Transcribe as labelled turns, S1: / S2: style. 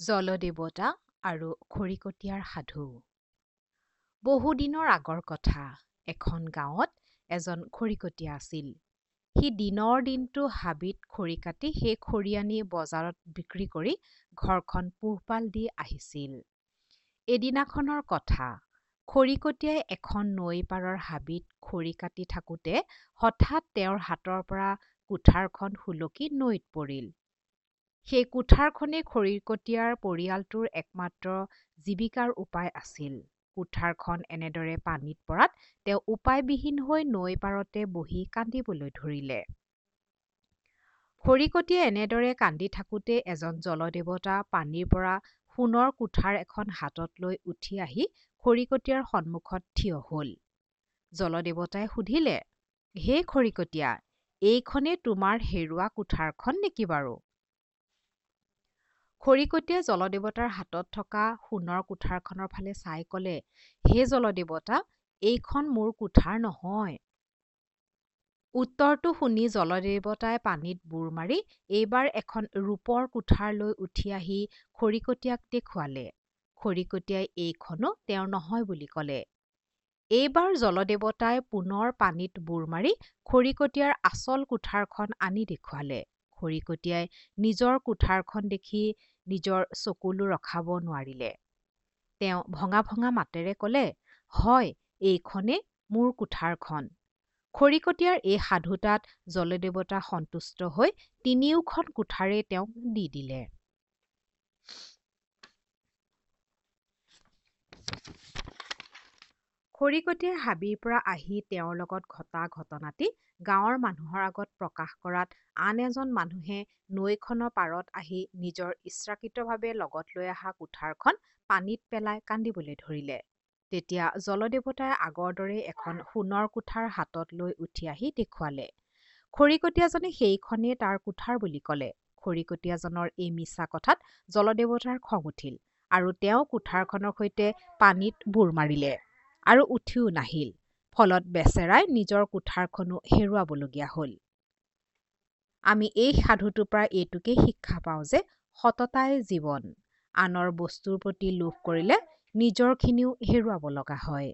S1: জলদেৱতা আৰু খৰিকটীয়াৰ সাধু। বহুদিনৰ আগৰ কথা এখন গাঁৱত এজন খৰিকটীয়া আছিল। সি দিনৰ দিনটো হাবিত খৰি কাটি সেই খৰি আনি বজাৰত বিক্ৰী কৰি ঘৰখন পোহপাল দি আহিছিল। এদিনাখনৰ কথা খৰিকটীয়াই এখন নৈ পাৰৰ হাবিত খৰি কাটি থাকোঁতে হঠাৎ তেওঁৰ হাতৰ পৰা কুঠাৰখন সুলকি নৈত পৰিল। সেই কুঠাৰখনেই খৰিকটীয়াৰ পৰিয়ালটোৰ একমাত্ৰ জীৱিকাৰ উপায় আছিল। কুঠাৰখন এনেদৰে পানীত পৰাত তেওঁ উপায়বিহীন হৈ নৈ পাৰতে বহি কান্দিবলৈ ধৰিলে। খৰিকটীয়াই এনেদৰে কান্দি থাকোঁতে এজন জলদেৱতা পানীৰ পৰা সোণৰ কুঠাৰ এখন হাতত লৈ উঠি আহি খৰিকটীয়াৰ সন্মুখত থিয় হল। জলদেৱতাই সুধিলে হে খৰিকটীয়া এইখনেই তোমাৰ হেৰুৱা কুঠাৰখন নেকি বাৰু? খৰিকটীয়াই জলদেৱতাৰ হাতত থকা সোণৰ কুঠাৰখনৰ ফালে চাই কলে হে জলদেৱতা এইখন মোৰ কুঠাৰ নহয়। উত্তৰটো শুনি জলদেৱতাই পানীত বুৰ মাৰি এইবাৰ এখন ৰূপৰ কুঠাৰ লৈ উঠি আহি খৰিকটীয়াক দেখুৱালে। খৰিকটীয়াই এইখনো তেওঁৰ নহয় বুলি কলে। এইবাৰ জলদেৱতাই পুনৰ পানীত বুৰ মাৰি খৰিকটীয়াৰ আচল কুঠাৰখন আনি দেখুৱালে। খৰিকটীয়াই নিজৰ কুঠাৰখন দেখি নিজৰ চকুলো ৰখাব নোৱাৰিলে। তেওঁ ভঙা ভঙা মাতেৰে কলে হয় এইখনেই মোৰ কুঠাৰখন। খৰিকটীয়াৰ এই সাধুতাত জলদেৱতা সন্তুষ্ট হৈ তিনিওখন কুঠাৰেই তেওঁক দি দিলে। খৰিকটীয়াই হাবিৰ পৰা আহি তেওঁৰ লগত ঘটা ঘটনাটি গাঁৱৰ মানুহৰ আগত প্ৰকাশ কৰাত আন এজন মানুহে নৈখনৰ পাৰত আহি নিজৰ ইচ্ছাকৃতভাৱে লগত লৈ অহা কুঠাৰখন পানীত পেলাই কান্দিবলৈ ধৰিলে। তেতিয়া জলদেৱতাই আগৰ দৰেই এখন সোণৰ কুঠাৰ হাতত লৈ উঠি আহি দেখুৱালে। খৰিকটীয়াজনে সেইখনেই তাৰ কুঠাৰ বুলি কলে। খৰিকটীয়াজনৰ এই মিছা কথাত জলদেৱতাৰ খং উঠিল আৰু তেওঁ কুঠাৰখনৰ সৈতে পানীত বুৰ মাৰিলে। আৰু উঠিও নাহিল ফলত বেচেৰাই নিজৰ কুঠাৰখনো হেৰুৱাবলগীয়া হল। আমি এই সাধুটোৰ পৰা এইটোকে শিক্ষা পাওঁ যে সততাই জীৱন আনৰ বস্তুৰ প্ৰতি লোভ কৰিলে নিজৰখিনিও হেৰুৱাব লগা হয়।